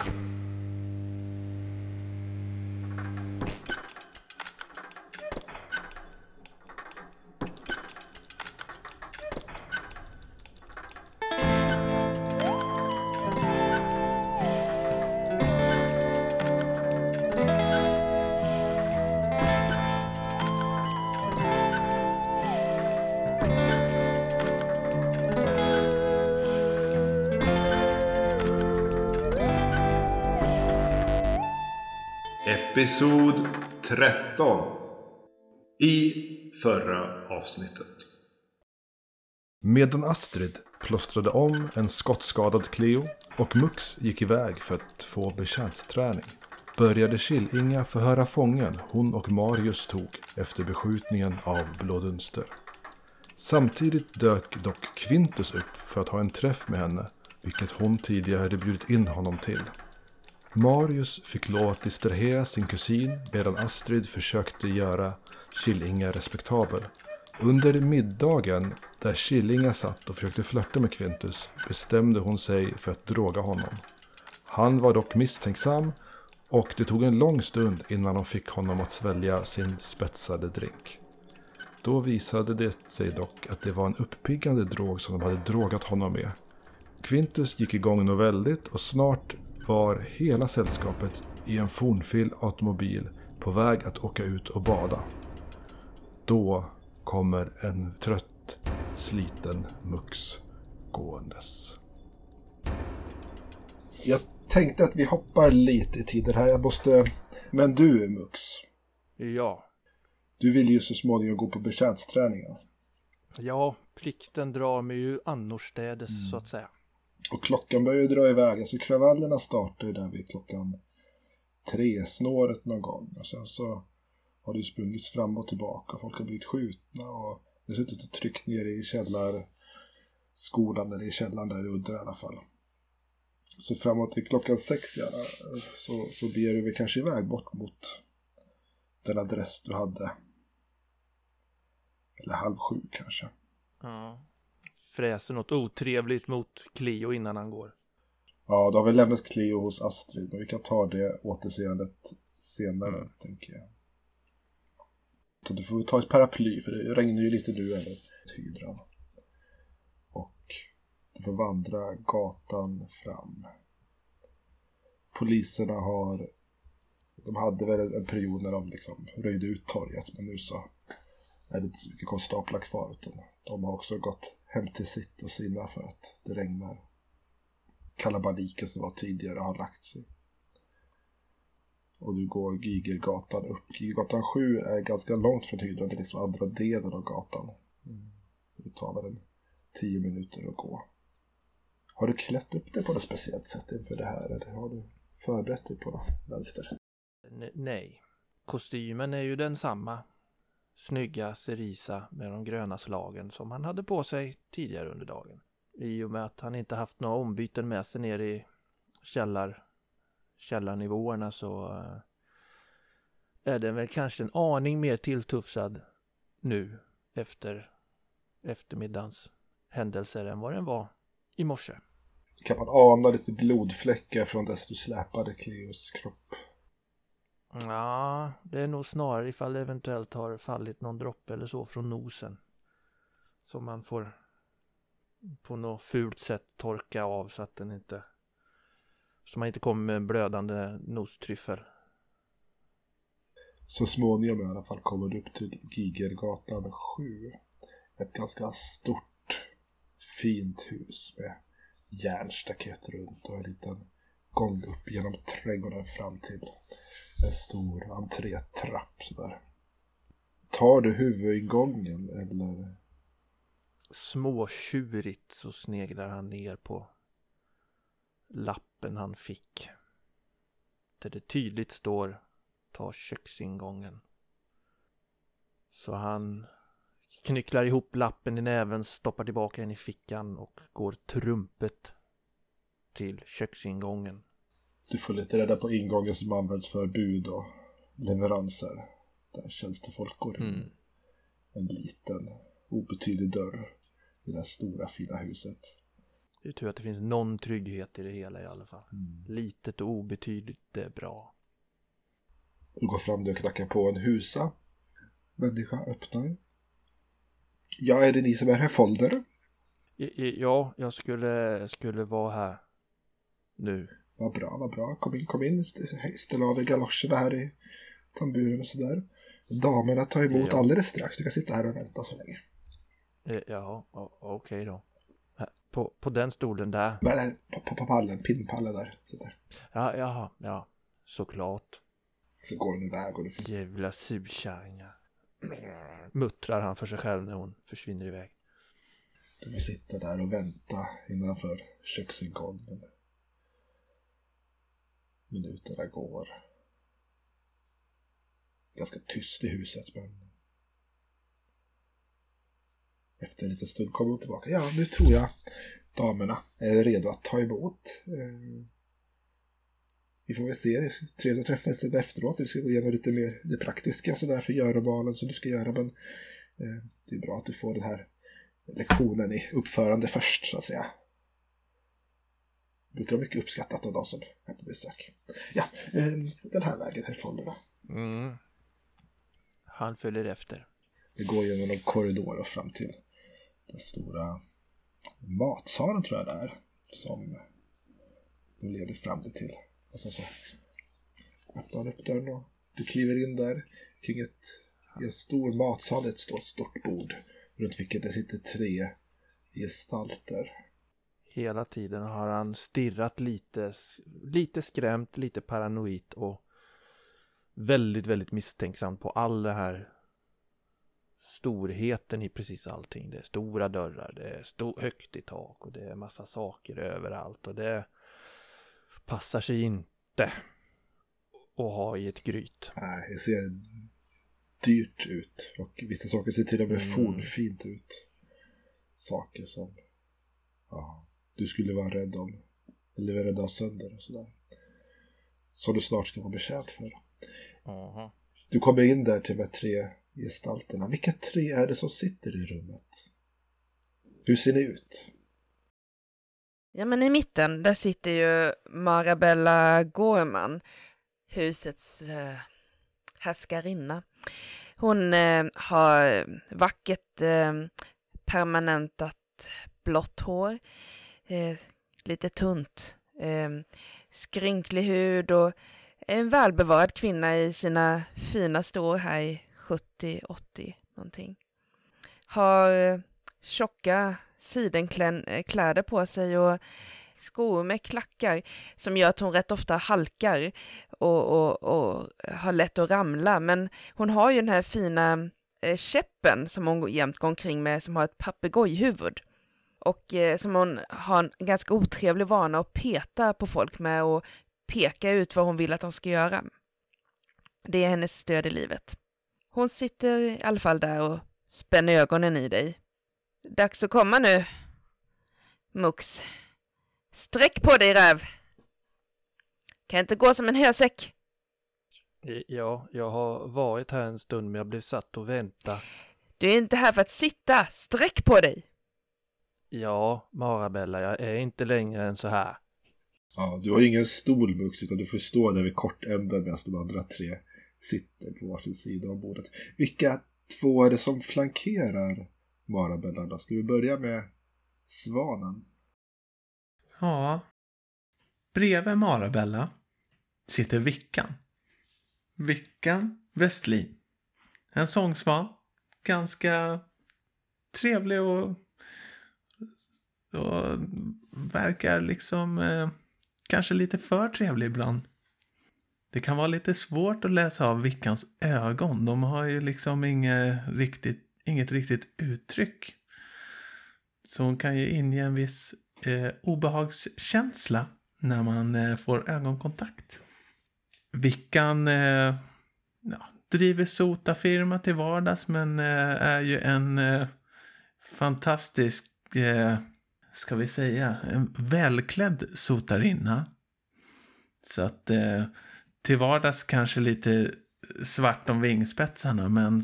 you Episod 13 I förra avsnittet. Medan Astrid plåstrade om en skottskadad Cleo och Mux gick iväg för att få betjäntsträning började Killinga förhöra fången hon och Marius tog efter beskjutningen av Blå Dunster. Samtidigt dök dock Quintus upp för att ha en träff med henne, vilket hon tidigare hade bjudit in honom till. Marius fick lov att distrahera sin kusin medan Astrid försökte göra Killinga respektabel. Under middagen, där Killinga satt och försökte flörta med Quintus, bestämde hon sig för att droga honom. Han var dock misstänksam och det tog en lång stund innan de fick honom att svälja sin spetsade drink. Då visade det sig dock att det var en uppiggande drog som de hade drogat honom med. Quintus gick igång nog väldigt och snart var hela sällskapet i en fornfil automobil på väg att åka ut och bada. Då kommer en trött, sliten Mux gåendes. Jag tänkte att vi hoppar lite i tiden här. Jag måste... Men du Mux, Ja. du vill ju så småningom gå på betjäntsträningen. Ja, plikten drar mig ju annorstädes Mm. så att säga. Och klockan börjar ju dra iväg. Alltså kravallerna startar ju där vid klockan tre snåret någon gång. Och sen så har det ju sprungits fram och tillbaka. Folk har blivit skjutna och det har suttit och tryckt ner i källarskolan eller i källaren där i Udde i alla fall. Så framåt till klockan sex ja, så, så beger du väl kanske iväg bort mot den adress du hade. Eller halv sju kanske. Ja. Fräser något otrevligt mot Cleo innan han går. Ja, då har vi lämnat Cleo hos Astrid, men vi kan ta det återseendet senare, tänker jag. Så du får ta ett paraply, för det regnar ju lite nu, eller hydran. Och du får vandra gatan fram. Poliserna har... De hade väl en period när de liksom röjde ut torget, men nu så är det inte så mycket konstaplar kvar, utan de har också gått hem till sitt och sina för att det regnar kalabaliken som var tidigare har lagt sig. Och du går Gigergatan upp. Gigergatan 7 är ganska långt från hydran. Det är liksom andra delen av gatan. Så det tar väl en tio minuter att gå. Har du klätt upp dig på något speciellt sätt inför det här? Eller har du förberett dig på något vänster? N- nej. Kostymen är ju densamma. Snygga Cerisa med de gröna slagen som han hade på sig tidigare under dagen. I och med att han inte haft några ombyten med sig ner i källar, källarnivåerna så eh, är den väl kanske en aning mer tilltufsad nu efter eftermiddagens händelser än vad den var i morse. Kan man ana lite blodfläckar från dess du släpade Cleos kropp? Ja, det är nog snarare ifall det eventuellt har fallit någon droppe eller så från nosen. Som man får på något fult sätt torka av så att den inte så man inte kommer med blödande nostryffel. Så småningom i alla fall kommer du upp till Gigergatan 7. Ett ganska stort, fint hus med järnstaket runt och en liten gång upp genom trädgården fram till en stor entrétrapp sådär. Tar du huvudingången eller? Småtjurigt så sneglar han ner på lappen han fick. Där det tydligt står ta köksingången. Så han knycklar ihop lappen i näven, stoppar tillbaka den i fickan och går trumpet till köksingången. Du får lite reda på ingången som används för bud och leveranser. Där tjänstefolk går in. Mm. En liten obetydlig dörr i det stora fina huset. Det är tur att det finns någon trygghet i det hela i alla fall. Mm. Litet och obetydligt, det är bra. Du går fram och knackar på en husa. Människa öppnar. Ja, är det ni som är här Folder? Ja, jag skulle, skulle vara här nu. Vad bra, vad bra. Kom in, kom in. Ställ av er galoscherna här i tamburen och sådär. Damerna tar emot Ja. alldeles strax. Du kan sitta här och vänta så länge. Eh, Ja, okej då. Här, På, på den stolen där. Nej, nej, på, på, pallen, pinnpallen där. Så där. Ja, jaha, ja, såklart. Så går hon iväg och du Jävla surkärringar. Muttrar han för sig själv när hon försvinner iväg. Du får sitta där och vänta innanför köksingången. Minuterna går. Ganska tyst i huset men... Efter en liten stund kommer hon tillbaka. Ja, nu tror jag damerna är redo att ta emot. Eh, vi får väl se. Trevligt att träffas lite efteråt. Vi ska gå igenom lite mer det praktiska sådär för göromålen som du ska göra. Men eh, det är bra att du får den här lektionen i uppförande först så att säga. Brukar vara mycket uppskattat av de som är på besök. Ja, eh, den här vägen här fonden då. Mm. Han följer efter. Det går genom en korridor och fram till den stora matsalen tror jag det är. Som, som leder fram det till. Och sen så öppnar han upp dörren och du kliver in där kring ett, i en stor matsal, ett stort, stort bord. Runt vilket det sitter tre gestalter. Hela tiden har han stirrat lite, lite skrämt, lite paranoid och väldigt, väldigt misstänksam på all det här storheten i precis allting. Det är stora dörrar, det är sto- högt i tak och det är massa saker överallt och det passar sig inte att ha i ett gryt. Nej, det ser dyrt ut. Och vissa saker ser till och med Mm. fornfint ut. Saker som ja, du skulle vara rädd om. Eller vara rädd av sönder och sådär. Som du snart ska vara betjänt för. Du kommer in där till de här tre gestalterna. Vilka tre är det som sitter i rummet? Hur ser ni ut? Ja, men i mitten, där sitter ju Marabella Gorman, husets eh, härskarinna. Hon eh, har vackert eh, permanentat blått hår, eh, lite tunt, eh, skrynklig hud och en välbevarad kvinna i sina finaste år här i 70-80 någonting. Har eh, tjocka sidenkläder eh, på sig och skor med klackar som gör att hon rätt ofta halkar och, och, och har lätt att ramla. Men hon har ju den här fina eh, käppen som hon jämt går omkring med som har ett papegojhuvud. Och eh, som hon har en ganska otrevlig vana att peta på folk med och peka ut vad hon vill att de ska göra. Det är hennes stöd i livet. Hon sitter i alla fall där och spänner ögonen i dig. Dags att komma nu, Mux. Sträck på dig, räv! Kan inte gå som en hösäck. Ja, jag har varit här en stund men jag blev satt och vänta. Du är inte här för att sitta. Sträck på dig! Ja, Marabella, jag är inte längre än så här. Ja, du har ingen stol Mux utan du får stå där vid kortänden medan de andra tre sitter på varsin sida av bordet. Vilka två är det som flankerar Marabella då? Ska vi börja med Svanen? Ja. Bredvid Marabella sitter Vickan. Vickan Westlin. En sångsvan. Ganska trevlig och, och verkar liksom eh, kanske lite för trevlig ibland. Det kan vara lite svårt att läsa av Vickans ögon. De har ju liksom inget riktigt, inget riktigt uttryck. Så hon kan ju inge en viss eh, obehagskänsla när man eh, får ögonkontakt. Vickan eh, ja, driver sotafirma till vardags men eh, är ju en eh, fantastisk, eh, ska vi säga, en välklädd sotarinna. Så att eh, till vardags kanske lite svart om vingspetsarna men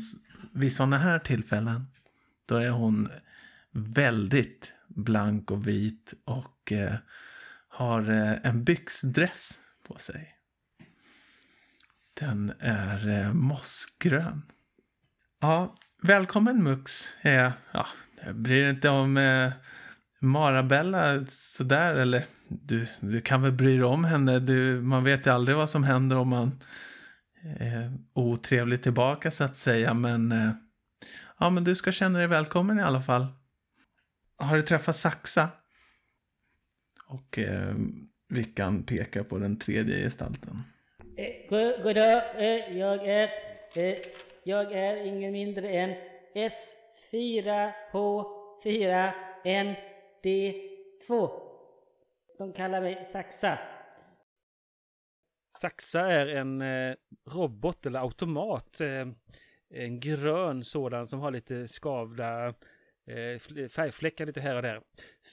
vid sådana här tillfällen då är hon väldigt blank och vit och eh, har eh, en byxdress på sig. Den är eh, mossgrön. Ja, välkommen Mux. Eh, ja, jag bryr inte om eh, Marabella sådär eller du, du kan väl bry dig om henne. Du, man vet ju aldrig vad som händer om man eh, är otrevlig tillbaka så att säga. Men eh, ja, men du ska känna dig välkommen i alla fall. Har du träffat Saxa? Och eh, Vickan pekar på den tredje gestalten. Eh, god, god dag, eh, jag är... Eh, jag är ingen mindre än S4H4N de kallar mig Saxa. Saxa är en eh, robot eller automat. Eh, en grön sådan som har lite skavda eh, färgfläckar lite här och där.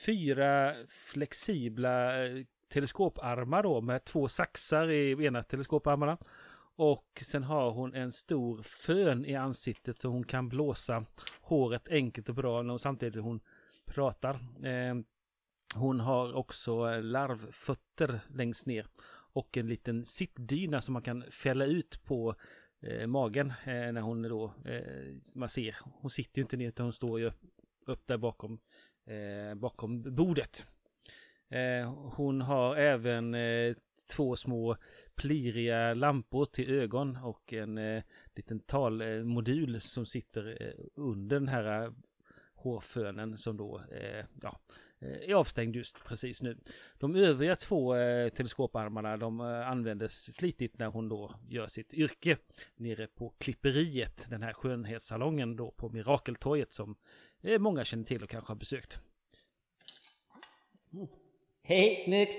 Fyra flexibla eh, teleskoparmar då med två saxar i ena teleskoparmarna. Och sen har hon en stor fön i ansiktet så hon kan blåsa håret enkelt och bra samtidigt hon pratar. Ehm, hon har också eh, larvfötter längst ner och en liten sittdyna som man kan fälla ut på eh, magen eh, när hon då, eh, man ser, hon sitter ju inte ner utan hon står ju upp, upp där bakom, eh, bakom bordet. Eh, hon har även eh, två små pliriga lampor till ögon och en eh, liten talmodul som sitter eh, under den här eh, hårfönen som då eh, ja, eh, är avstängd just precis nu. De övriga två eh, teleskoparmarna de eh, användes flitigt när hon då gör sitt yrke nere på Klipperiet, den här skönhetssalongen då på Mirakeltorget som eh, många känner till och kanske har besökt. Hej Mux!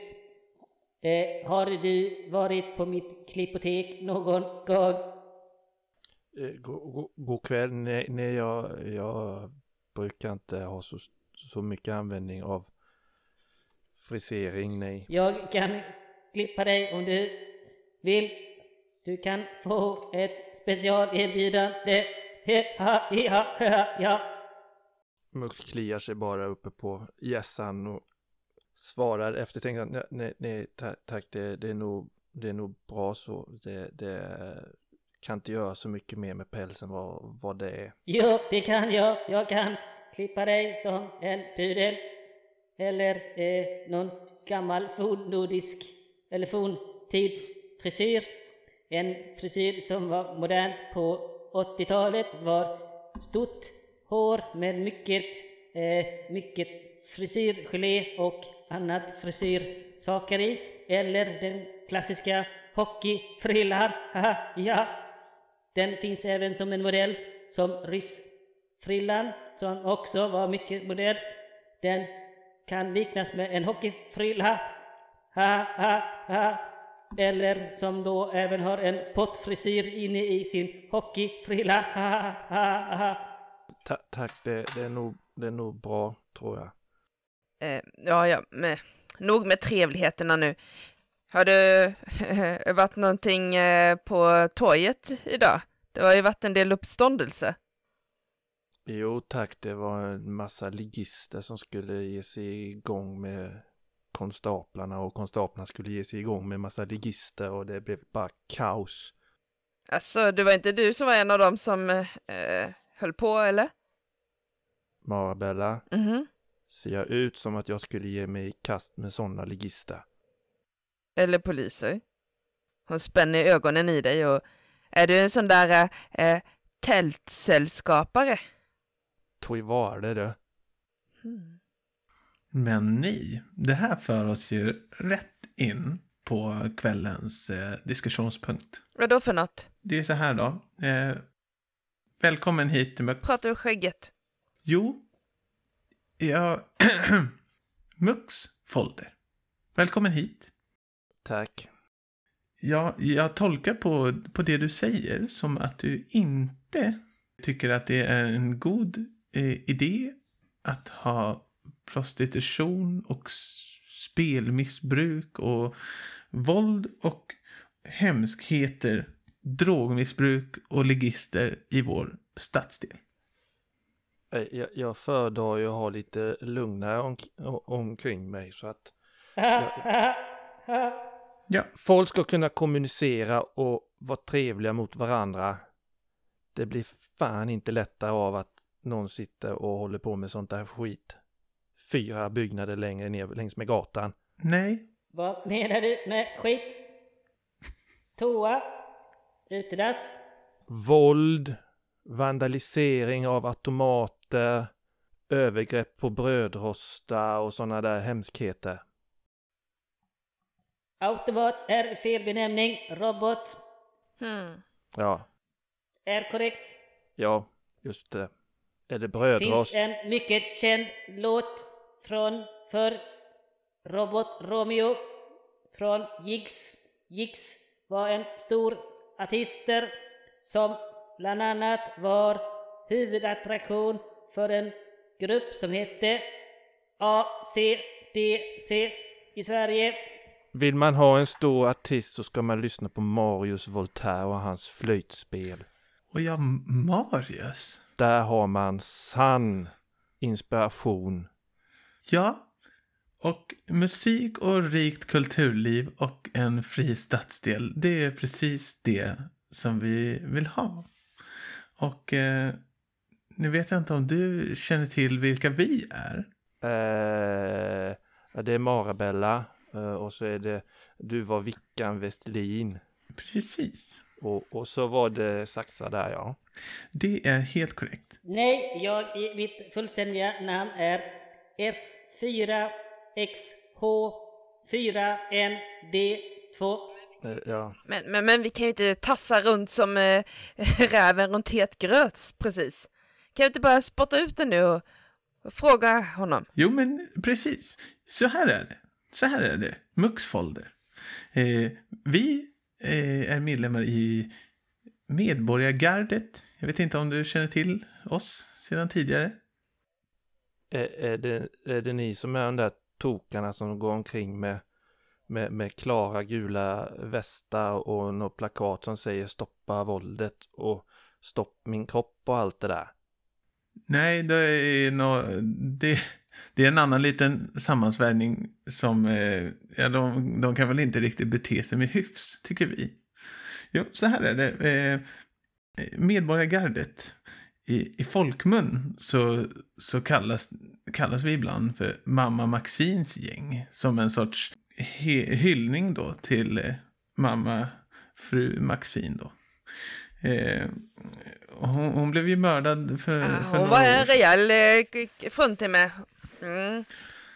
Eh, har du varit på mitt klippotek någon gång? Eh, go- go- God kväll. Nej, nej jag, jag brukar inte ha så, så mycket användning av frisering, nej. Jag kan klippa dig om du vill. Du kan få ett specialerbjudande. Ja. Mux kliar sig bara uppe på gässan och svarar eftertänkt att nej, nej, nej ta- tack, det, det, är nog, det är nog bra så. Det, det kan inte göra så mycket mer med pälsen vad, vad det är. Jo, det kan jag. Jag kan klippa dig som en pudel. Eller eh, någon gammal fornnordisk eller forntidsfrisyr. En frisyr som var modern på 80-talet var stort hår med mycket, eh, mycket frisyrgelé och annat frisyrsaker i. Eller den klassiska hockeyfrillan. Haha, ja. Den finns även som en modell som ryssfrillan som också var mycket modern. Den kan liknas med en hockeyfrilla. Ha, ha, ha. Eller som då även har en pottfrisyr inne i sin hockeyfrilla. Ha, ha, ha. Ta, tack, det, det, är nog, det är nog bra tror jag. Eh, ja, ja, med, nog med trevligheterna nu. Har du varit någonting eh, på torget idag? Det har ju varit en del uppståndelse. Jo tack, det var en massa ligister som skulle ge sig igång med konstaplarna och konstaplarna skulle ge sig igång med massa ligister och det blev bara kaos. Alltså, det var inte du som var en av dem som eh, höll på, eller? Marabella, Mhm. ser jag ut som att jag skulle ge mig i kast med sådana ligister? Eller poliser. Hon spänner ögonen i dig och är du en sån där eh, tältsällskapare? Tog var det du. Hmm. Men ni, det här för oss ju rätt in på kvällens eh, diskussionspunkt. Vad då för något? Det är så här då. Eh, välkommen hit till Mux. Pratar du skägget? Jo. Ja. Mux folder. Välkommen hit. Tack. Ja, jag tolkar på, på det du säger som att du inte tycker att det är en god eh, idé att ha prostitution och spelmissbruk och våld och hemskheter, drogmissbruk och ligister i vår stadsdel. Eh, Jag, jag föredrar ju att ha lite lugnare om, omkring mig så att Ja, folk ska kunna kommunicera och vara trevliga mot varandra. Det blir fan inte lättare av att någon sitter och håller på med sånt där skit. Fyra byggnader längre ner längs med gatan. nej, Vad menar du med skit? Toa? Utedass? Våld, vandalisering av automater, övergrepp på brödrosta och sådana där hemskheter. Automat är fel benämning. Robot Hmm. Ja, är korrekt. ja, just det. Är det Finns brödrost? en mycket känd låt från för Robot Romeo från Jigs. Jigs var en stor artister som bland annat var huvudattraktion för en grupp som hette ACDC i Sverige. Vill man ha en stor artist så ska man lyssna på Marius Voltaire och hans flöjtspel. och ja, Marius. Där har man sann inspiration. Ja, och musik och rikt kulturliv och en fri stadsdel, det är precis det som vi vill ha. Och eh, nu vet jag inte om du känner till vilka vi är. Eh, det är Marabella och så är det du var Vickan Westlin Precis. och, och så var det Saxa där ja. Det är helt korrekt. Nej, jag, i- mitt fullständiga namn är S4XH4ND2. Eh, ja. Men, men, men vi kan ju inte tassa runt som eh, räven runt het gröt precis. Kan vi inte bara spotta ut den nu och, och fråga honom? Jo, men precis. Så här är det. Så här är det. Muxfolder. Eh, vi eh, är medlemmar i Medborgargardet. Jag vet inte om du känner till oss sedan tidigare. Är, är, det, är det ni som är de där tokarna som går omkring med, med, med klara gula västar och något plakat som säger stoppa våldet och stopp min kropp och allt det där? Nej, det är, nå det, det är en annan liten sammansvärjning som... Eh, ja, de, de kan väl inte riktigt bete sig med hyfs, tycker vi. Jo, så här är det. Eh, medborgargardet. I, I folkmun så, så kallas, kallas vi ibland för Mamma Maxins gäng. Som en sorts he, hyllning då till eh, mamma fru Maxin då. Eh, hon, hon blev ju mördad för, Ah, för hon var en rejäl eh, fruntimmer. Mm.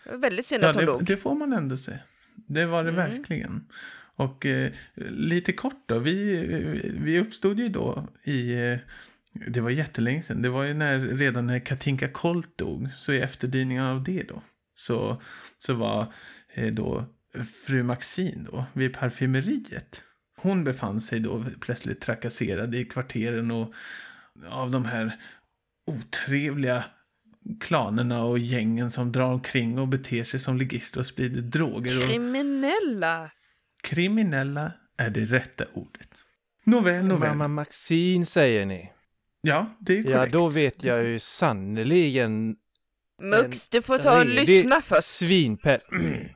Det var väldigt synd Ja, att hon det, dog. det får man ändå se. Det var det Mm. verkligen. Och eh, lite kort då, vi, vi uppstod ju då i, eh, det var jättelänge sedan, det var ju när, redan när Katinka Kolt dog, så i efterdyningarna av det då, så, så var eh, då fru Maxine då vid parfymeriet. Hon befann sig då plötsligt trakasserad i kvarteren och av de här otrevliga klanerna och gängen som drar omkring och beter sig som ligister och sprider droger. Och Kriminella. kriminella är det rätta ordet. Nåväl, nåväl. Mamma Maxine säger ni. Ja, det är korrekt. Ja, då vet jag ju sannerligen Mux, du får ta och lyssna först. Svinpell.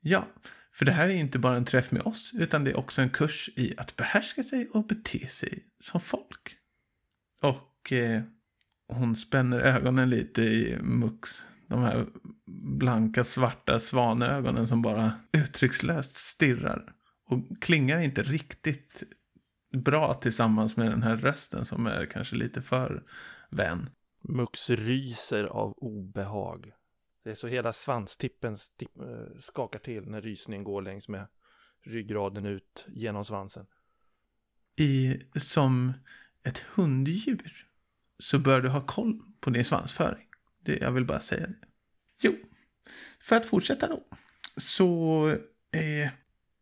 Ja, för det här är inte bara en träff med oss, utan det är också en kurs i att behärska sig och bete sig som folk. Och eh, hon spänner ögonen lite i Mux. De här blanka svarta svanögonen som bara uttryckslöst stirrar. Och klingar inte riktigt bra tillsammans med den här rösten som är kanske lite för vän. Mux ryser av obehag. Det är så hela svanstippen stipp, eh, skakar till när rysningen går längs med ryggraden ut genom svansen. i, som ett hunddjur så bör du ha koll på din svansföring. Det, jag vill bara säga det. Jo, för att fortsätta då. Så eh,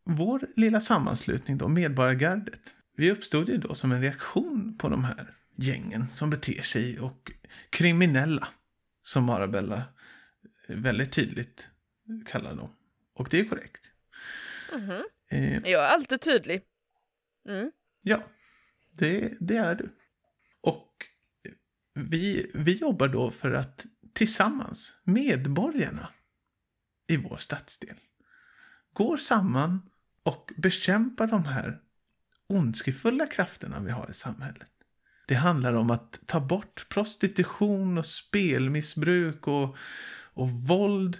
vår lilla sammanslutning då, Medborgargardet, vi uppstod ju då som en reaktion på de här gängen som beter sig och kriminella, som Marabella väldigt tydligt kallar dem. Och det är korrekt. Mhm. Eh, Jag är alltid tydlig. Mm. Ja, det, det är du. Och vi, vi jobbar då för att tillsammans, medborgarna i vår stadsdel, går samman och bekämpar de här ondskefulla krafterna vi har i samhället. Det handlar om att ta bort prostitution och spelmissbruk och, och våld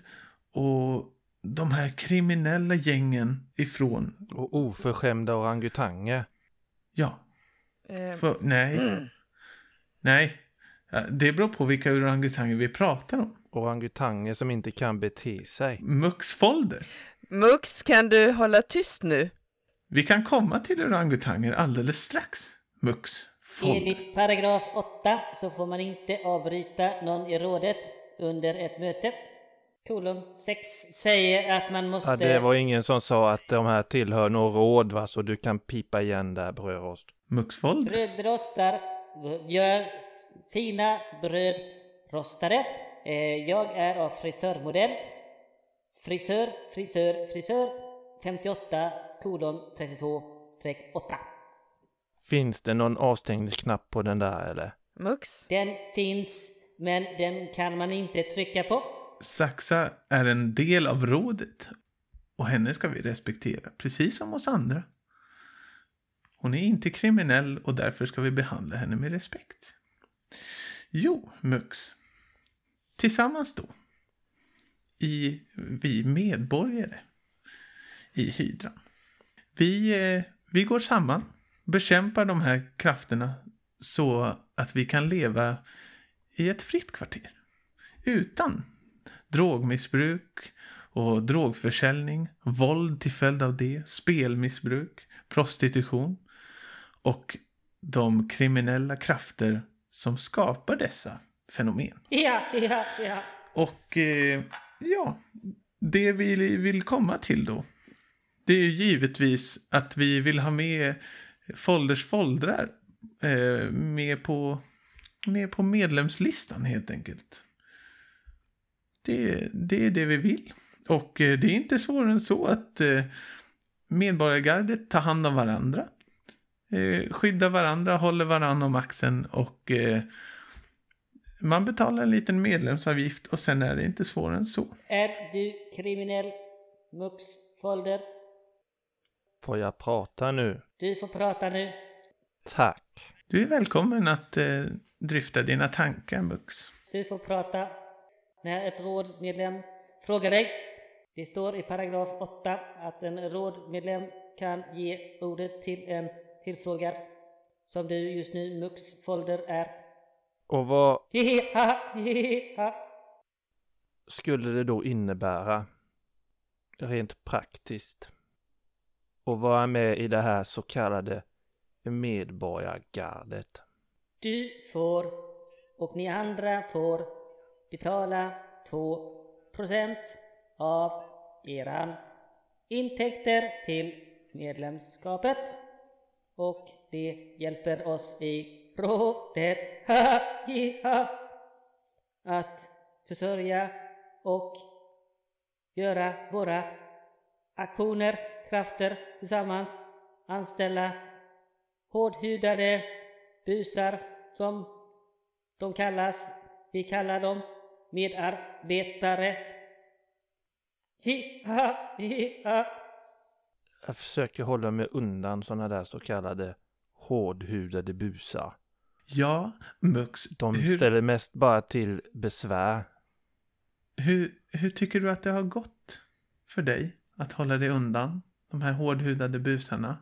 och de här kriminella gängen ifrån, Och oförskämda orangutanger. ja, Eh, för, nej, mm. nej. Det beror på vilka orangutanger vi pratar om. Orangutanger som inte kan bete sig. Muxfolder. Mux, kan du hålla tyst nu? Vi kan komma till orangutanger alldeles strax. Mux. Folder. Enligt paragraf 8 så får man inte avbryta någon i rådet under ett möte. Kolon 6 säger att man måste... Ja, det var ingen som sa att de här tillhör något råd va, så du kan pipa igen där brödrost. Muxfolder. Brödrostar gör fina brödrostare. Eh, Jag är av frisörmodell. Frisör, frisör, frisör. 58 kolon 32 streck 8. Finns det någon avstängningsknapp på den där eller? Mux? Den finns, men den kan man inte trycka på. Saxa är en del av rådet. Och henne ska vi respektera, precis som oss andra. Hon är inte kriminell och därför ska vi behandla henne med respekt. Jo, Mux. Tillsammans då. I vi medborgare. I hydran. Vi, eh, vi går samman. Bekämpar de här krafterna så att vi kan leva i ett fritt kvarter. Utan drogmissbruk och drogförsäljning, våld till följd av det, spelmissbruk, prostitution och de kriminella krafter som skapar dessa fenomen. Ja, ja, ja. Och eh, ja, det vi vill komma till då, det är ju givetvis att vi vill ha med Folders foldrar eh, med, på, med på medlemslistan helt enkelt. Det, det är det vi vill. Och eh, det är inte svårare än så att eh, medborgargardet tar hand om varandra. Eh, skyddar varandra, håller varandra om axeln och eh, man betalar en liten medlemsavgift och sen är det inte svårare än så. Är du kriminell? Mux Folder. Får jag prata nu? Du får prata nu. Tack. Du är välkommen att eh, dryfta dina tankar, Mux. Du får prata när ett rådmedlem frågar dig. Det står i paragraf 8 att en rådmedlem kan ge ordet till en tillfrågad som du just nu, Mux Folder, är. Och vad skulle det då innebära rent praktiskt att vara med i det här så kallade medborgargardet? Du får och ni andra får betala 2% av eran intäkter till medlemskapet. Och det hjälper oss i rådet att försörja och göra våra aktioner, krafter tillsammans, anställa hårdhudade busar som de kallas. Vi kallar dem medarbetare. Hi, ha, hi, ha. Jag försöker hålla mig undan sådana där så kallade hårdhudade busar. Ja, Mux. De hur, ställer mest bara till besvär. hur, hur tycker du att det har gått för dig att hålla dig undan de här hårdhudade busarna?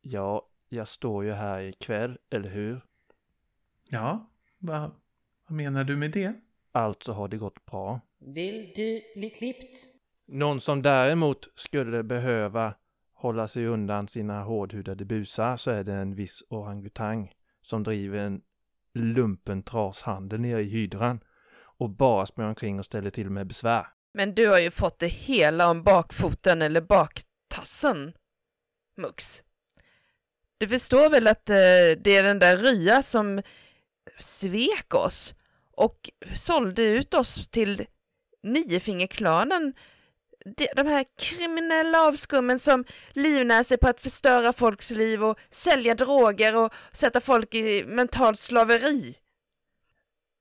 Ja, jag står ju här ikväll, eller hur? Ja, vad, vad menar du med det? Alltså har det gått bra. Vill du bli klippt? Någon som däremot skulle behöva hålla sig undan sina hårdhudade busar så är det en viss orangutang som driver en lumpen trashandel nere i hydran och bara springer omkring och ställer till med besvär. Men du har ju fått det hela om bakfoten eller baktassen, Mux. Du förstår väl att eh, det är den där Rya som svek oss och sålde ut oss till Niofingerklanen. De, här kriminella avskummen som livnär sig på att förstöra folks liv och sälja droger och sätta folk i mentalt slaveri.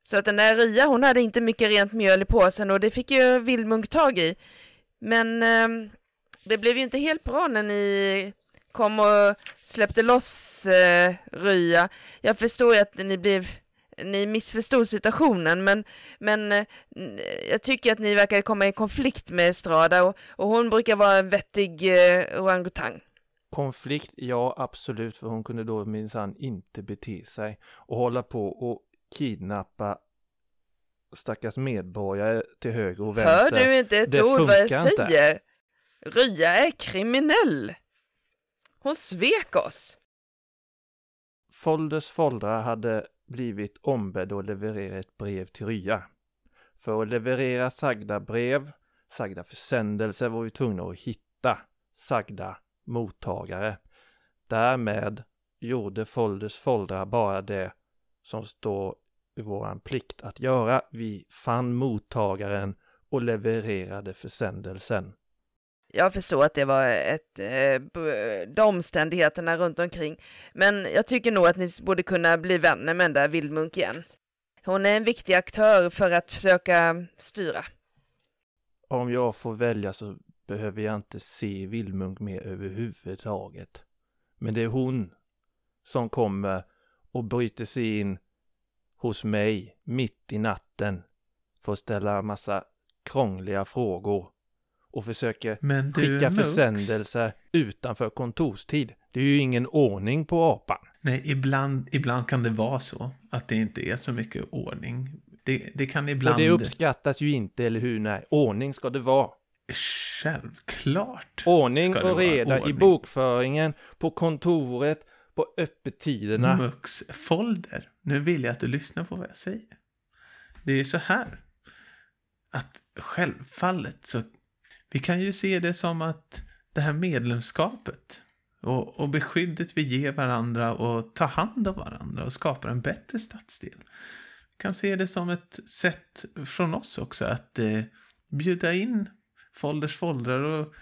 Så att den där Rya, hon hade inte mycket rent mjöl i påsen och det fick ju Vildmunk tag i. Men eh, det blev ju inte helt bra när ni kom och släppte loss eh, Rya. Jag förstår ju att ni blev ni missförstod situationen men, men eh, jag tycker att ni verkar komma i konflikt med Estrada och, och hon brukar vara en vettig eh, orangutang. Konflikt, ja absolut, för hon kunde då minsann inte bete sig och hålla på och kidnappa stackars medborgare till höger och vänster. Hör du inte ett Det ord vad jag funkar inte. säger? Rya är kriminell. Hon svek oss. Folders foldrar hade blivit ombedd att leverera ett brev till Rya. För att leverera sagda brev, sagda försändelser var vi tvungna att hitta sagda mottagare. Därmed gjorde Folders foldrar bara det som står i våran plikt att göra. Vi fann mottagaren och levererade försändelsen. Jag förstår att det var ett, eh, de omständigheterna runt omkring. Men jag tycker nog att ni borde kunna bli vänner med den där Vildmunk igen. Hon är en viktig aktör för att försöka styra. Om jag får välja så behöver jag inte se Vildmunk mer överhuvudtaget. Men det är hon som kommer och bryter sig in hos mig mitt i natten för att ställa massa krångliga frågor och försöker Men skicka Mux, försändelser utanför kontorstid. Det är ju ingen ordning på apan. Nej, ibland, ibland kan det vara så att det inte är så mycket ordning. Det, det kan ibland... Och det uppskattas ju inte, eller hur? Nej, ordning ska det vara. Självklart. Ordning och reda i ordning. bokföringen, på kontoret, på öppettiderna. Mux folder. Nu vill jag att du lyssnar på vad jag säger. Det är så här. Att självfallet så. Vi kan ju se det som att det här medlemskapet och, och beskyddet vi ger varandra och tar hand om varandra och skapar en bättre stadsdel. Vi kan se det som ett sätt från oss också att eh, bjuda in folders foldrar och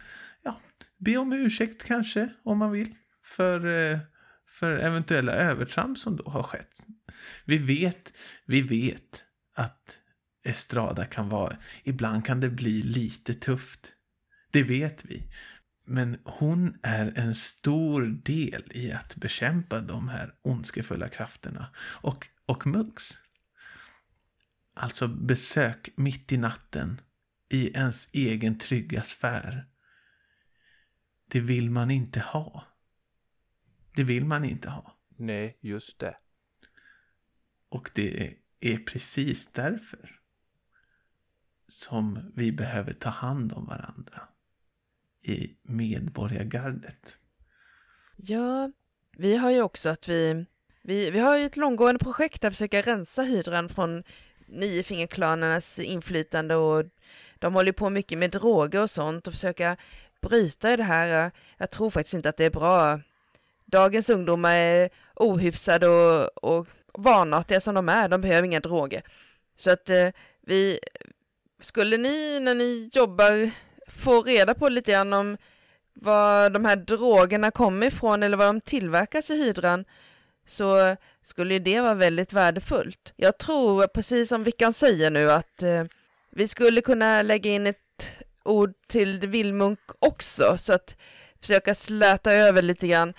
ja, be om ursäkt kanske om man vill för eh, för eventuella övertramp som då har skett. Vi vet, vi vet att Estrada kan vara, ibland kan det bli lite tufft. Det vet vi. Men hon är en stor del i att bekämpa de här ondskefulla krafterna. Och, och Muggs. Alltså besök mitt i natten i ens egen trygga sfär. Det vill man inte ha. Det vill man inte ha. Nej, just det. Och det är precis därför som vi behöver ta hand om varandra i medborgargardet. Ja, vi har ju också att vi, vi, vi har ju ett långgående projekt att försöka rensa hydran från niofingerklanernas inflytande och de håller på mycket med droger och sånt och försöka bryta i det här. Jag tror faktiskt inte att det är bra. Dagens ungdomar är ohyfsade och, och vanartiga som de är. De behöver inga droger. Så att eh, vi, skulle ni när ni jobbar få reda på lite grann om var de här drogerna kommer ifrån eller var de tillverkas i hydran så skulle ju det vara väldigt värdefullt. Jag tror, precis som Vickan säger nu, att eh, vi skulle kunna lägga in ett ord till Vildmunk också, så att försöka släta över lite grann.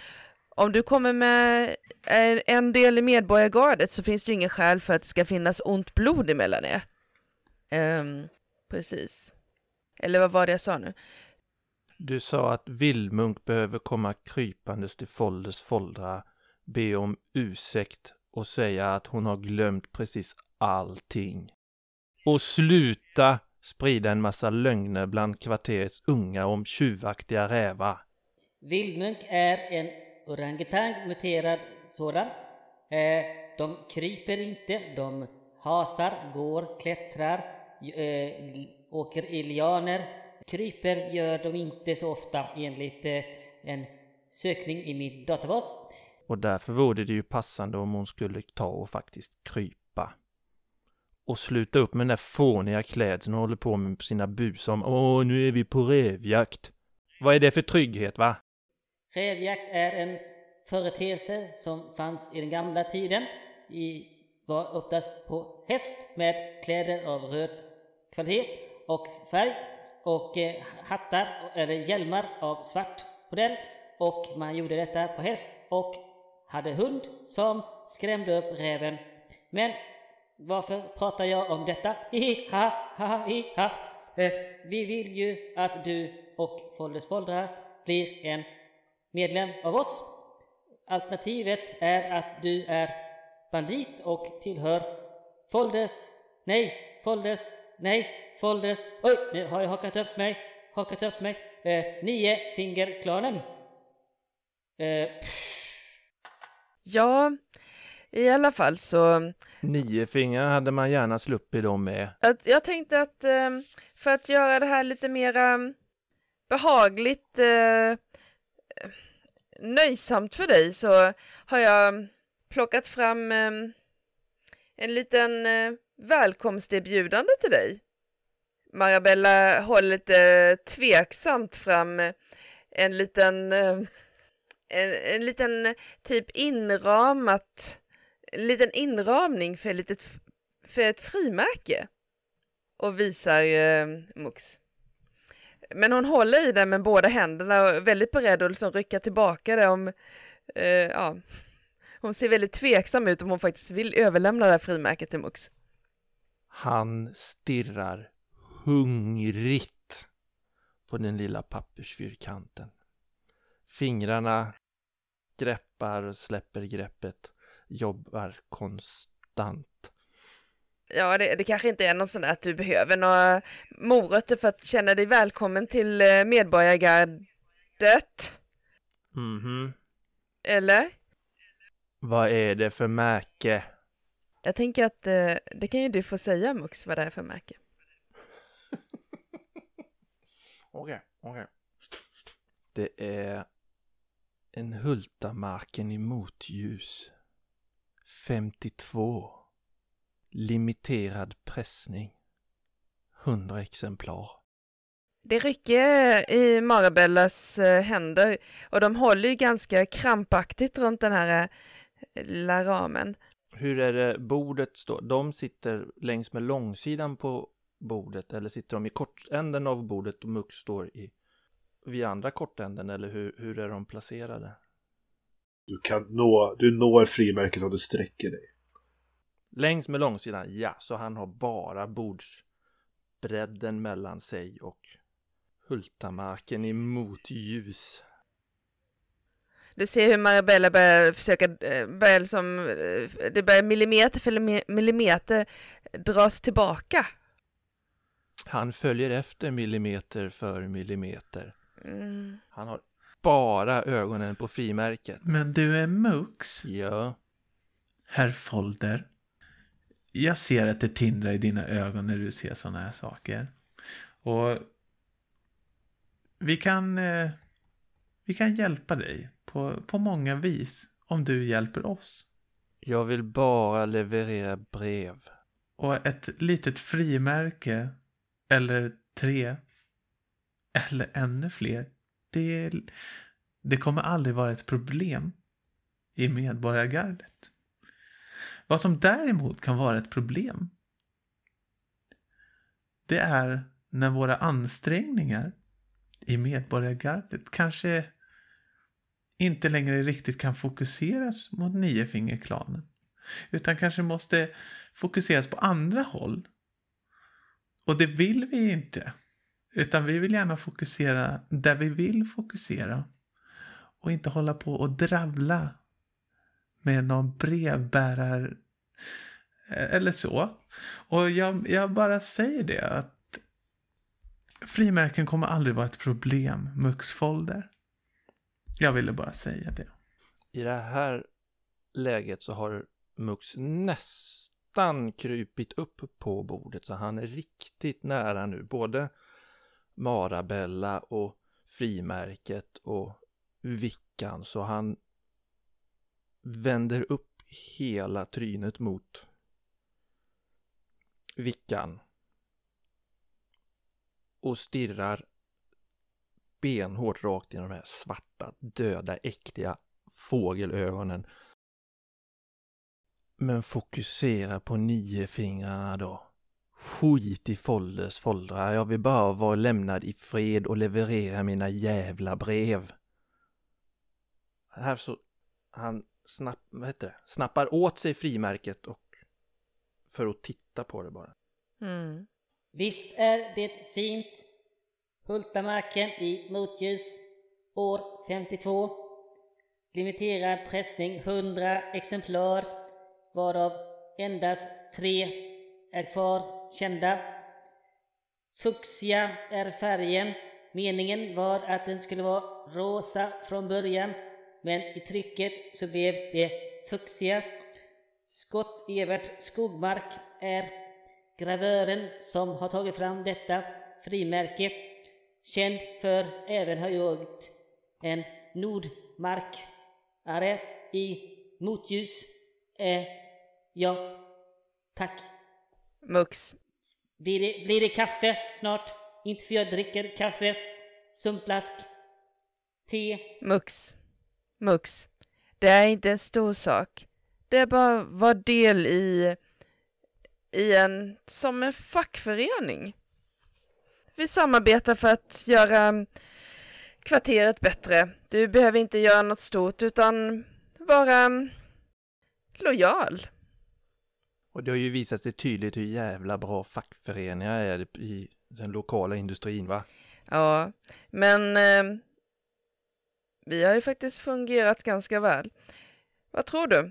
Om du kommer med eh, en del i medborgargardet så finns det ju ingen skäl för att det ska finnas ont blod emellan er. Um, precis. Eller vad var det jag sa nu? Du sa att Vildmunk behöver komma krypandes till Folders foldrar, be om ursäkt och säga att hon har glömt precis allting. Och sluta sprida en massa lögner bland kvarterets unga om tjuvaktiga rävar. Vildmunk är en orangutang, muterad sådan. Eh, de kryper inte, de hasar, går, klättrar, eh, åker i lianer. Kryper gör de inte så ofta enligt eh, en sökning i min databas. Och därför vore det ju passande om hon skulle ta och faktiskt krypa. Och sluta upp med den där fåniga klädseln hon håller på med sina bus om Åh, nu är vi på revjakt. Vad är det för trygghet va? Rävjakt är en företeelse som fanns i den gamla tiden i var oftast på häst med kläder av röd kvalitet och färg och eh, hattar eller hjälmar av svart modell och man gjorde detta på häst och hade hund som skrämde upp räven. Men varför pratar jag om detta? Hihi, ha, ha, ha, hi, ha. Eh, vi vill ju att du och Folders Foldrar blir en medlem av oss. Alternativet är att du är bandit och tillhör Folders, nej, Folders, nej, Folders, oj, nu har jag hakat upp mig, hakat upp mig, eh, nio fingerklanen. Eh, Ja, i alla fall så Nio fingrar hade man gärna sluppit dem med. att jag tänkte att eh, för att göra det här lite mera behagligt eh, nöjsamt för dig så har jag plockat fram eh, en liten eh, välkomsterbjudande till dig. Marabella håller lite tveksamt fram eh, en liten eh, en, en liten typ inramat en liten inramning för, ett litet, för ett frimärke och visar eh, Mux. Men hon håller i den med båda händerna och är väldigt beredd att liksom rycka tillbaka det om, eh, ja, hon ser väldigt tveksam ut om hon faktiskt vill överlämna det här frimärket till Mux. Han stirrar hungrigt på den lilla pappersfyrkanten. Fingrarna greppar och släpper greppet, jobbar konstant. Ja, det, det kanske inte är någon sån där att du behöver några morötter för att känna dig välkommen till eh, Medborgargardet, Mhm. eller? Vad är det för märke? Jag tänker att eh, det kan ju du få säga Mux vad det är för märke. Okej, okej. Det är en Hultamarken i motljus. 52. Limiterad pressning. 100 exemplar. Det rycker i Marabellas eh, händer och de håller ju ganska krampaktigt runt den här eh, lilla ramen. Hur är det bordet står? De sitter längs med långsidan på bordet eller sitter de i kortänden av bordet och Mux står i vid andra kortänden eller hur, hur är de placerade? Du kan nå, du når frimärket om du sträcker dig. Längs med långsidan, ja, så han har bara bordsbredden mellan sig och Hultamarken i motljus. Du ser hur Marabella börjar försöka, eh, börjar liksom, eh, det börjar millimeter för mi- millimeter dras tillbaka. Han följer efter millimeter för millimeter. Mm. Han har bara ögonen på frimärket. Men du är Mux, Ja, herr Folder. Jag ser att det tindrar i dina ögon när du ser sådana här saker. Och vi kan, eh, vi kan hjälpa dig på, på många vis om du hjälper oss. jag vill bara leverera brev. Och ett litet frimärke, eller tre, eller ännu fler, det, det kommer aldrig vara ett problem i medborgargardet. Vad som däremot kan vara ett problem, det är när våra ansträngningar i medborgargardet kanske inte längre riktigt kan fokuseras mot niofingerklanen. Utan kanske måste fokuseras på andra håll. Och det vill vi inte. Utan vi vill gärna fokusera där vi vill fokusera. Och inte hålla på och dravla med någon brevbärare eller så. Och jag, jag bara säger det att frimärken kommer aldrig vara ett problem, Mux-folder. Jag ville bara säga det. I det här läget så har Mux nästan krypit upp på bordet så han är riktigt nära nu. Både Marabella och frimärket och vickan så han vänder upp hela trynet mot vickan och stirrar benhårt rakt i de här svarta, döda, äckliga fågelögonen. Men fokusera på niofingrarna då. Skit i Folders foldrar. Jag vill bara vara lämnad i fred och leverera mina jävla brev. Här så han snapp, vad heter det? snappar åt sig frimärket och för att titta på det bara. Mm. Visst är det fint. Hultamarken i motljus. År 52. Limiterad pressning 100 exemplar. Varav endast tre är kvar kända. Fuchsia är färgen. Meningen var att den skulle vara rosa från början. Men i trycket så blev det fuchsia. Scott-Evert Skogmark är gravören som har tagit fram detta frimärke. Känd för även ha gjort en Nordmarkare i motljus. Eh, ja, tack. Mux. Blir det, blir det kaffe snart? Inte för jag dricker kaffe. Sumplask. Te. Mux. Mux. Det är inte en stor sak. Det är bara var del i, i en, som en fackförening. Vi samarbetar för att göra kvarteret bättre. Du behöver inte göra något stort utan vara lojal. Och det har ju visat sig tydligt hur jävla bra fackföreningar är i den lokala industrin va? Ja, men eh, vi har ju faktiskt fungerat ganska väl. Vad tror du?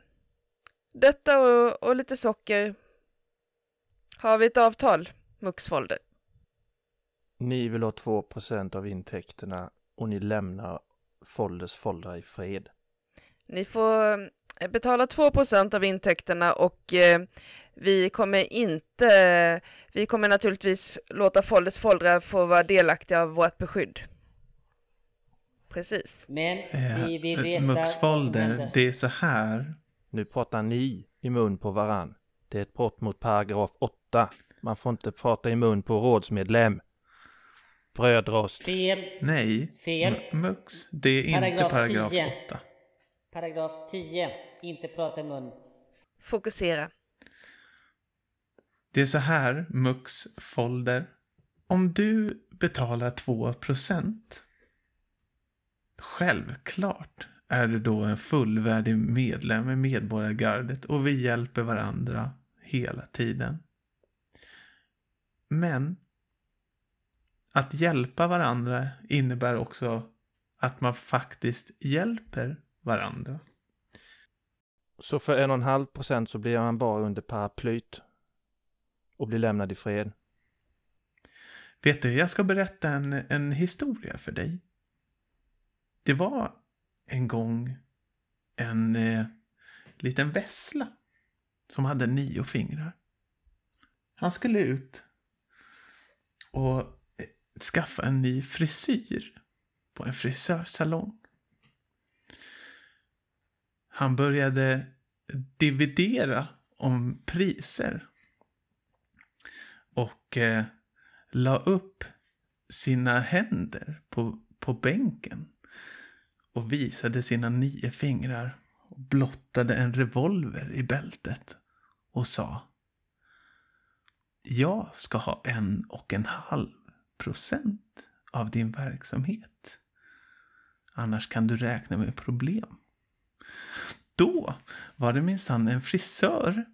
Detta och, och lite socker. Har vi ett avtal, Muxfolder? Ni vill ha 2 av intäkterna och ni lämnar Folders foldrar i fred. Ni får betala 2% av intäkterna och eh, vi kommer inte, vi kommer naturligtvis låta Folders foldrar få vara delaktiga av vårt beskydd. Precis. Men Eh, vi vill veta Muxfolder, händer. det är så här. Nu pratar ni i mun på varann. Det är ett brott mot paragraf 8. Man får inte prata i mun på rådsmedlem. Brödrost. Fel. Nej, Fel. Mux, det är inte Paragraf paragraf 10. 8. Paragraf 10. Inte prata i mun. Fokusera. Det är så här, Mux Folder. Om du betalar 2% självklart är du då en fullvärdig medlem i Medborgargardet och vi hjälper varandra hela tiden. Men att hjälpa varandra innebär också att man faktiskt hjälper varandra. Så för en och en halv procent så blir man bara under paraplyt. Och blir lämnad i fred. Vet du, jag ska berätta en, en historia för dig. Det var en gång en eh, liten vessla som hade nio fingrar. Han skulle ut och eh, skaffa en ny frisyr på en frisörsalong. Han började dividera om priser och eh, la upp sina händer på, på bänken och visade sina nio fingrar och blottade en revolver i bältet och sa Jag ska ha en och en halv procent av din verksamhet. Annars kan du räkna med problem. Då var det minsann en frisör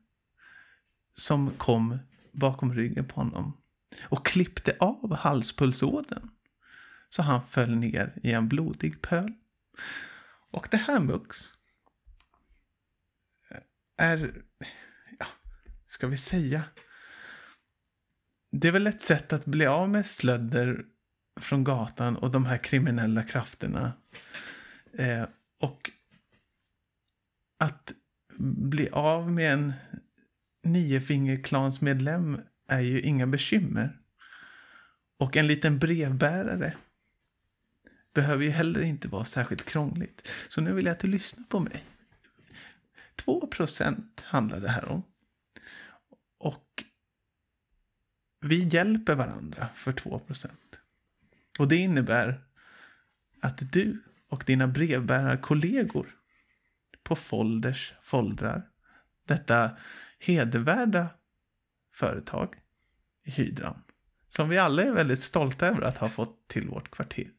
som kom bakom ryggen på honom och klippte av halspulsådern så han föll ner i en blodig pöl. Och det här Mux är, ja, ska vi säga, det är väl ett sätt att bli av med slödder från gatan och de här kriminella krafterna. Eh, och att bli av med en niofingerklansmedlem är ju inga bekymmer. Och en liten brevbärare behöver ju heller inte vara särskilt krångligt. Så nu vill jag att du lyssnar på mig. 2% handlar det här om. Och vi hjälper varandra för 2% Och det innebär att du och dina brevbärarkollegor på folders foldrar detta hedervärda företag i Hydran. Som vi alla är väldigt stolta över att ha fått till vårt kvarter.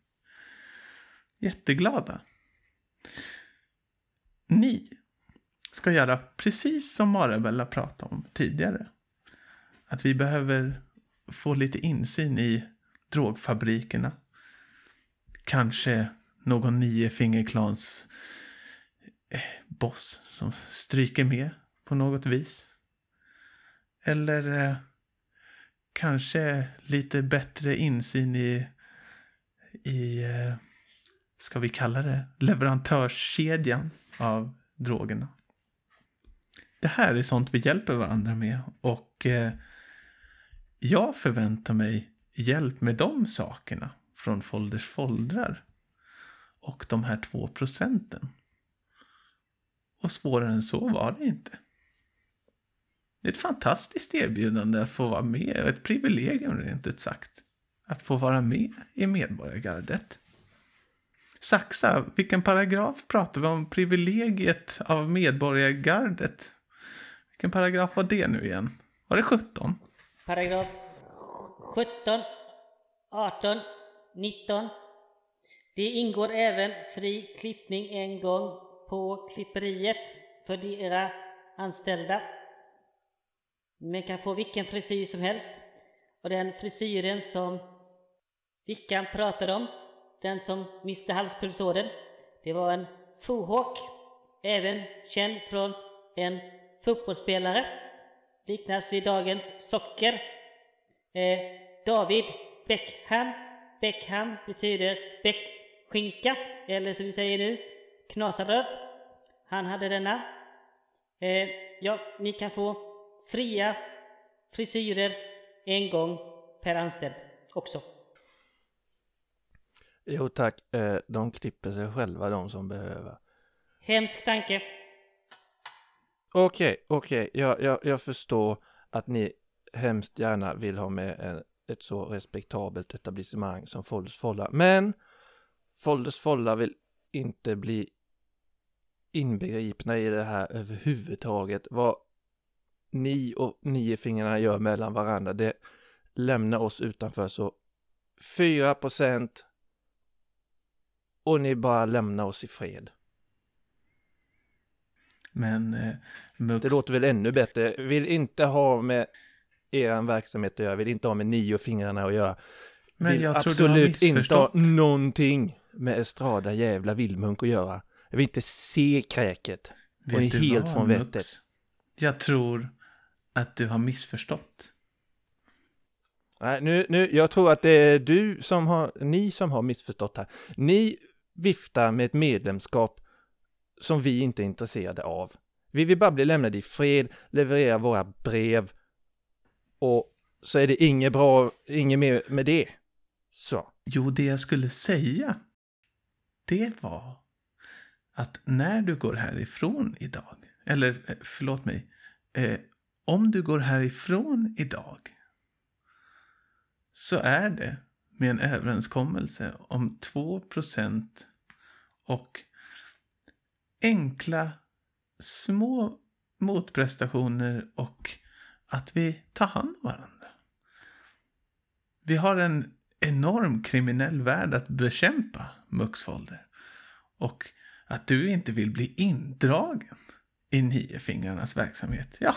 Jätteglada. Ni ska göra precis som Marabella pratade om tidigare. Att vi behöver få lite insyn i drogfabrikerna. Kanske någon niofingerklans boss som stryker med på något vis. Eller eh, kanske lite bättre insyn i, i eh, ska vi kalla det, leverantörskedjan av drogerna. Det här är sånt vi hjälper varandra med och eh, jag förväntar mig hjälp med de sakerna från Folders foldrar och de här två procenten. Och svårare än så var det inte. Det är ett fantastiskt erbjudande att få vara med, ett privilegium rent ut sagt. Att få vara med i Medborgargardet. Saxa, vilken paragraf pratar vi om privilegiet av Medborgargardet? Vilken paragraf var det nu igen? Var det 17? Paragraf 17, 18, 19. Det ingår även fri klippning en gång på klipperiet för era anställda. Man kan få vilken frisyr som helst. Och den frisyren som Vickan pratade om, den som miste halspulsådern, det var en fohawk, även känd från en fotbollsspelare, liknas vid dagens socker. Eh, David Beckham. Beckham betyder bäckskinka, eller som vi säger nu, knasaröv. Han hade denna. Eh, ja, ni kan få fria frisyrer en gång per anställd också. Jo tack, eh, de klipper sig själva de som behöver. Hemsk tanke. Okej, okej, jag, jag, jag förstår att ni hemskt gärna vill ha med en, ett så respektabelt etablissemang som Folders Folla. Men Folders Folla vill inte bli inbegripna i det här överhuvudtaget. Vad ni och niofingrarna gör mellan varandra, det lämnar oss utanför. Så 4 procent och ni bara lämnar oss i fred. Men eh, Mux... Det låter väl ännu bättre. Vill inte ha med er verksamhet att göra, vill inte ha med nio fingrarna att göra. Men vill jag absolut inte ha någonting med Estrada jävla vildmunk att göra. Jag vill inte se kräket. Ni är helt från Mux? vettet. Jag tror att du har missförstått. Nej, nu, nu, jag tror att det är du som har, ni som har missförstått här. Ni viftar med ett medlemskap som vi inte är intresserade av. Vi vill bara bli lämnade i fred, leverera våra brev och så är det inget bra, inget mer med det. Så. Jo, det jag skulle säga, det var att när du går härifrån idag, eller eh, förlåt mig, eh, om du går härifrån idag så är det med en överenskommelse om 2% och enkla små motprestationer och att vi tar hand om varandra. Vi har en enorm kriminell värld att bekämpa, Muxfolder. Och att du inte vill bli indragen i Niofingrarnas verksamhet. Ja,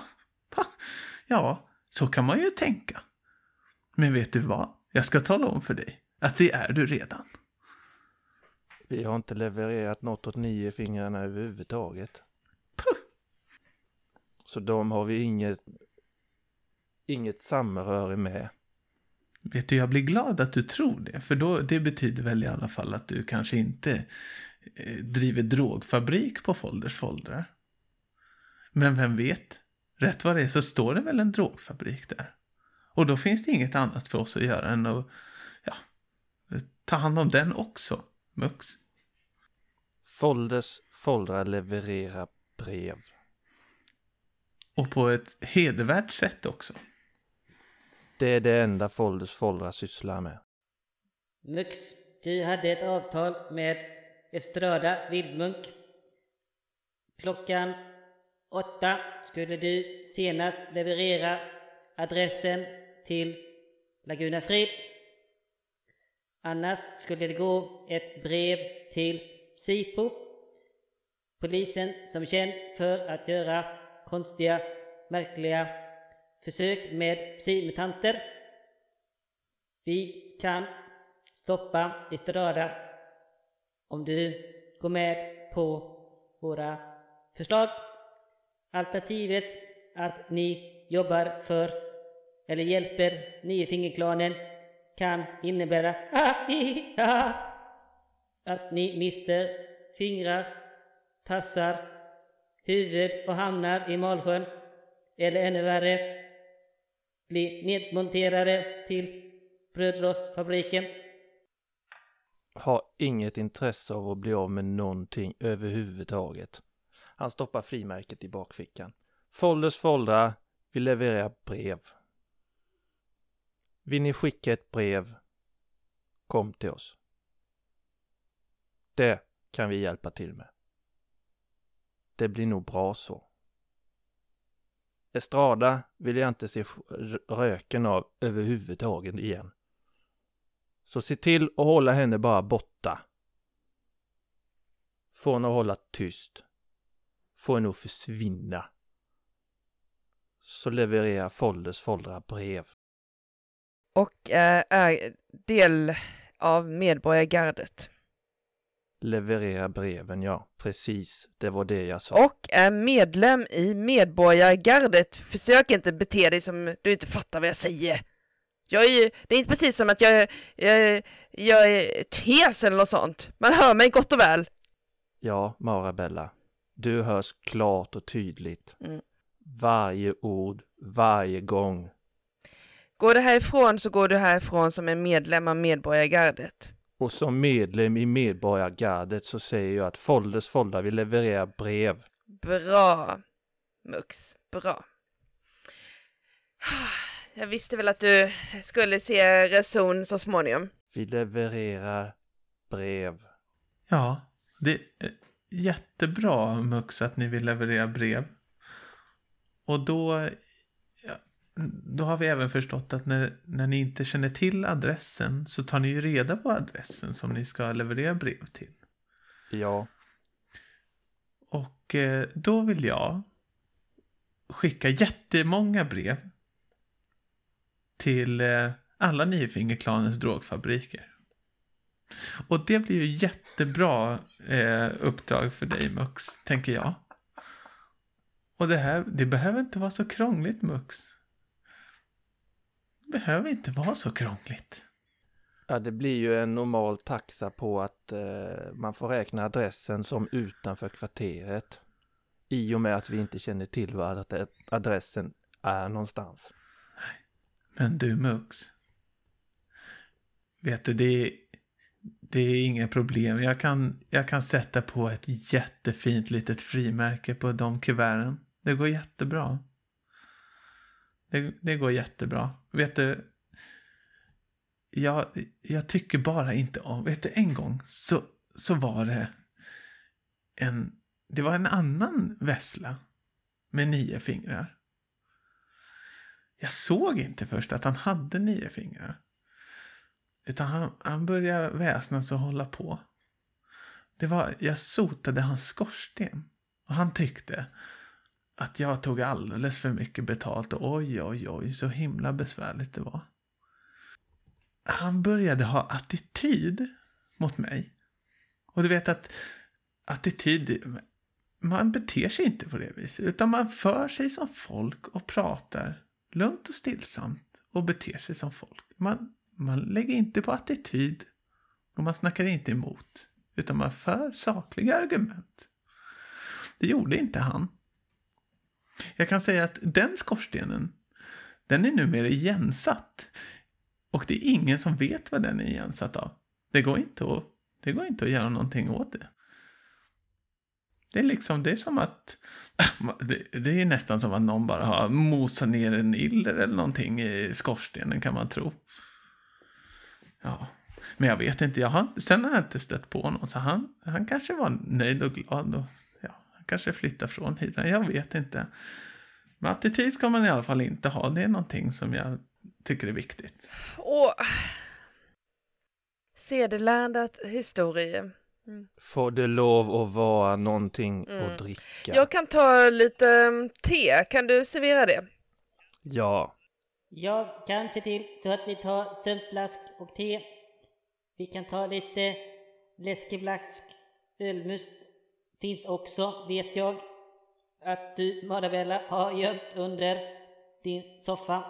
ja, så kan man ju tänka. Men vet du vad? Jag ska tala om för dig att det är du redan. Vi har inte levererat något åt nio fingrarna överhuvudtaget. Så de har vi inget, inget samröre med. Vet du, jag blir glad att du tror det. För då, det betyder väl i alla fall att du kanske inte driver drogfabrik på Folders foldrar. Men vem vet? Rätt vad det är så står det väl en drogfabrik där. Och då finns det inget annat för oss att göra än att ja, ta hand om den också, Mux. Folders foldrar levererar brev. Och på ett hedervärt sätt också. Det är det enda Folders foldrar sysslar med. Mux, du hade ett avtal med Estrada Vildmunk. Klockan åtta skulle du senast leverera adressen till Laguna Frid. Annars skulle det gå ett brev till SIPO, polisen som är känd för att göra konstiga, märkliga försök med psimutanter. Vi kan stoppa Estrada om du går med på våra förslag. Alternativet att ni jobbar för eller hjälper Niofingerklanen kan innebära att ni mister fingrar, tassar, huvud och hamnar i Malsjön. Eller ännu värre, blir nedmonterade till brödrostfabriken. Har inget intresse av att bli av med någonting överhuvudtaget. Han stoppar frimärket i bakfickan. Folders foldrar, vi levererar brev. Vill ni skicka ett brev? Kom till oss. Det kan vi hjälpa till med. Det blir nog bra så. Estrada vill jag inte se röken av överhuvudtaget igen. Så se till att hålla henne bara borta. Få henne att hålla tyst. Få henne att försvinna. Så levererar Folders foldrar brev. Och eh, är del av medborgargardet. Leverera breven, ja. Precis, det var det jag sa. Och är medlem i medborgargardet. Försök inte bete dig som du inte fattar vad jag säger. Jag är ju, det är inte precis som att jag, jag, jag är tes eller något sånt. Man hör mig gott och väl. Ja, Marabella. Du hörs klart och tydligt. Mm. Varje ord, varje gång. Går du härifrån så går du härifrån som en medlem av medborgargardet. Och som medlem i medborgargardet så säger jag att Folders Foldar vill leverera brev. Bra, Mux. Bra. Jag visste väl att du skulle se reson så småningom. Vi levererar brev. Ja, det är jättebra Mux att ni vill leverera brev. Och då, ja, då har vi även förstått att när, när ni inte känner till adressen så tar ni ju reda på adressen som ni ska leverera brev till. Ja. Och eh, då vill jag skicka jättemånga brev till eh, alla Niofingerklanens drogfabriker. Och det blir ju jättebra eh, uppdrag för dig Mux, tänker jag. Och det här, det behöver inte vara så krångligt Mux. Det behöver inte vara så krångligt. Ja, det blir ju en normal taxa på att eh, man får räkna adressen som utanför kvarteret. I och med att vi inte känner till var adressen är någonstans. Men du Mux. Vet du, det är, det är inga problem. Jag kan, jag kan sätta på ett jättefint litet frimärke på de kuverten. Det går jättebra. Det, det går jättebra. Vet du, jag, jag tycker bara inte om... Vet du, en gång så, så var det en... Det var en annan vessla med nio fingrar. Jag såg inte först att han hade nio fingrar. Utan han, han började väsnas och hålla på. Det var, jag sotade hans skorsten. Och han tyckte att jag tog alldeles för mycket betalt och oj, oj, oj, så himla besvärligt det var. Han började ha attityd mot mig. Och du vet att attityd, man beter sig inte på det viset. Utan man för sig som folk och pratar lugnt och stillsamt och beter sig som folk. Man, man lägger inte på attityd och man snackar inte emot. Utan man för sakliga argument. Det gjorde inte han. Jag kan säga att den skorstenen, den är numera igensatt. Och det är ingen som vet vad den är igensatt av. Det går inte att, det går inte att göra någonting åt det. Det är liksom, det är som att det, är nästan som att någon bara har mosat ner en iller eller någonting i skorstenen kan man tro. Ja, men jag vet inte. Jag har, sen har jag inte stött på någon. Så han, han kanske var nöjd och glad. Och, ja, han kanske flyttar från hyran, Jag vet inte. Men attityd ska man i alla fall inte ha. Det är någonting som jag tycker är viktigt. Och historie historier. Får det lov att vara någonting Mm. att dricka? Jag kan ta lite mm, te, kan du servera det? Ja. Jag kan se till så att vi tar sömnflask och te. Vi kan ta lite läskeblask, ölmust. Finns också, vet jag, att du, Marabella, har gömt under din soffa.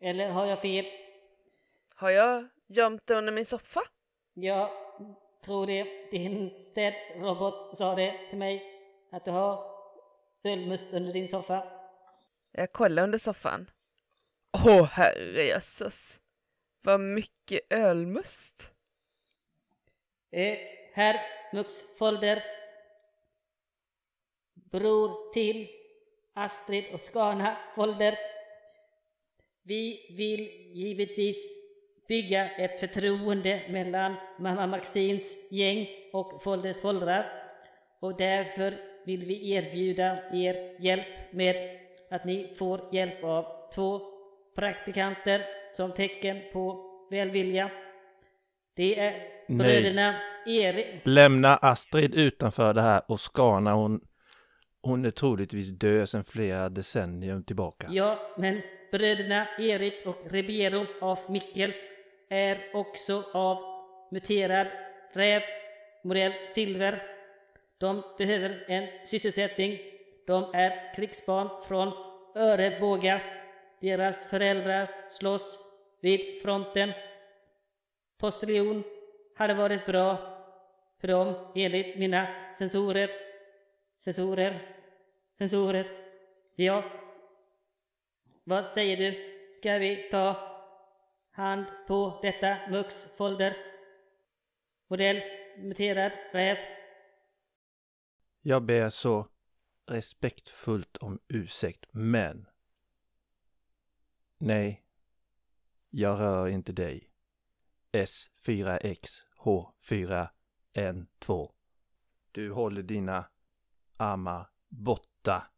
Eller har jag fel? Har jag gömt det under min soffa? Jag tror det. Din städrobot sa det till mig. Att du har ölmust under din soffa. Jag kollar under soffan. Åh herrejösses. Vad mycket ölmust. Eh, här, Mux folder. Bror till Astrid och Skana folder. Vi vill givetvis bygga ett förtroende mellan mamma Maxins gäng och Folders foldrar. Och därför vill vi erbjuda er hjälp med att ni får hjälp av två praktikanter som tecken på välvilja. Det är bröderna Erik. Lämna Astrid utanför det här och Skana hon, hon är troligtvis död sedan flera decennier tillbaka. Ja, men bröderna Erik och Ribeiro av Mikkel är också av muterad räv, modell silver. De behöver en sysselsättning. De är krigsbarn från Örebåga. Deras föräldrar slåss vid fronten. Postiljon hade varit bra för dem enligt mina sensorer. Sensorer. Sensorer. Ja, vad säger du? Ska vi ta hand på detta Mux folder? Modell muterad räv. Jag ber så respektfullt om ursäkt, men nej, jag rör inte dig. S4X H4N2. Du håller dina armar borta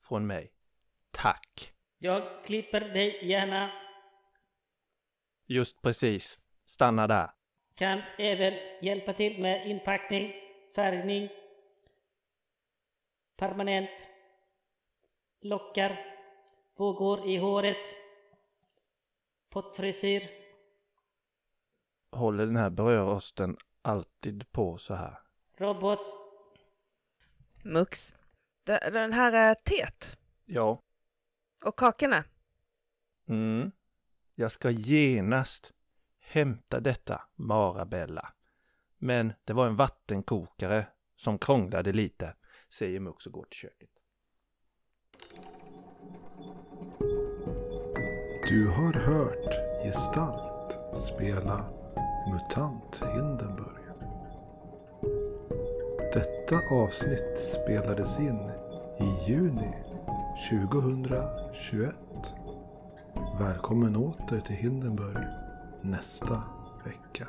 från mig. Tack. Jag klipper dig gärna. Just precis. Stanna där. Kan även hjälpa till med inpackning, färgning, permanent, lockar, vågor i håret, pottfrisyr. Håller den här brödrosten alltid på så här? Robot. Mux. Den här är teet. Ja. Och kakorna. Mm. Jag ska genast hämta detta, Marabella. Men det var en vattenkokare som krånglade lite, säger Mux och går till köket. Du har hört Gestalt spela MUTANT Hindenburg. Detta avsnitt spelades in i juni 2021. Välkommen åter till Hindenburg nästa vecka.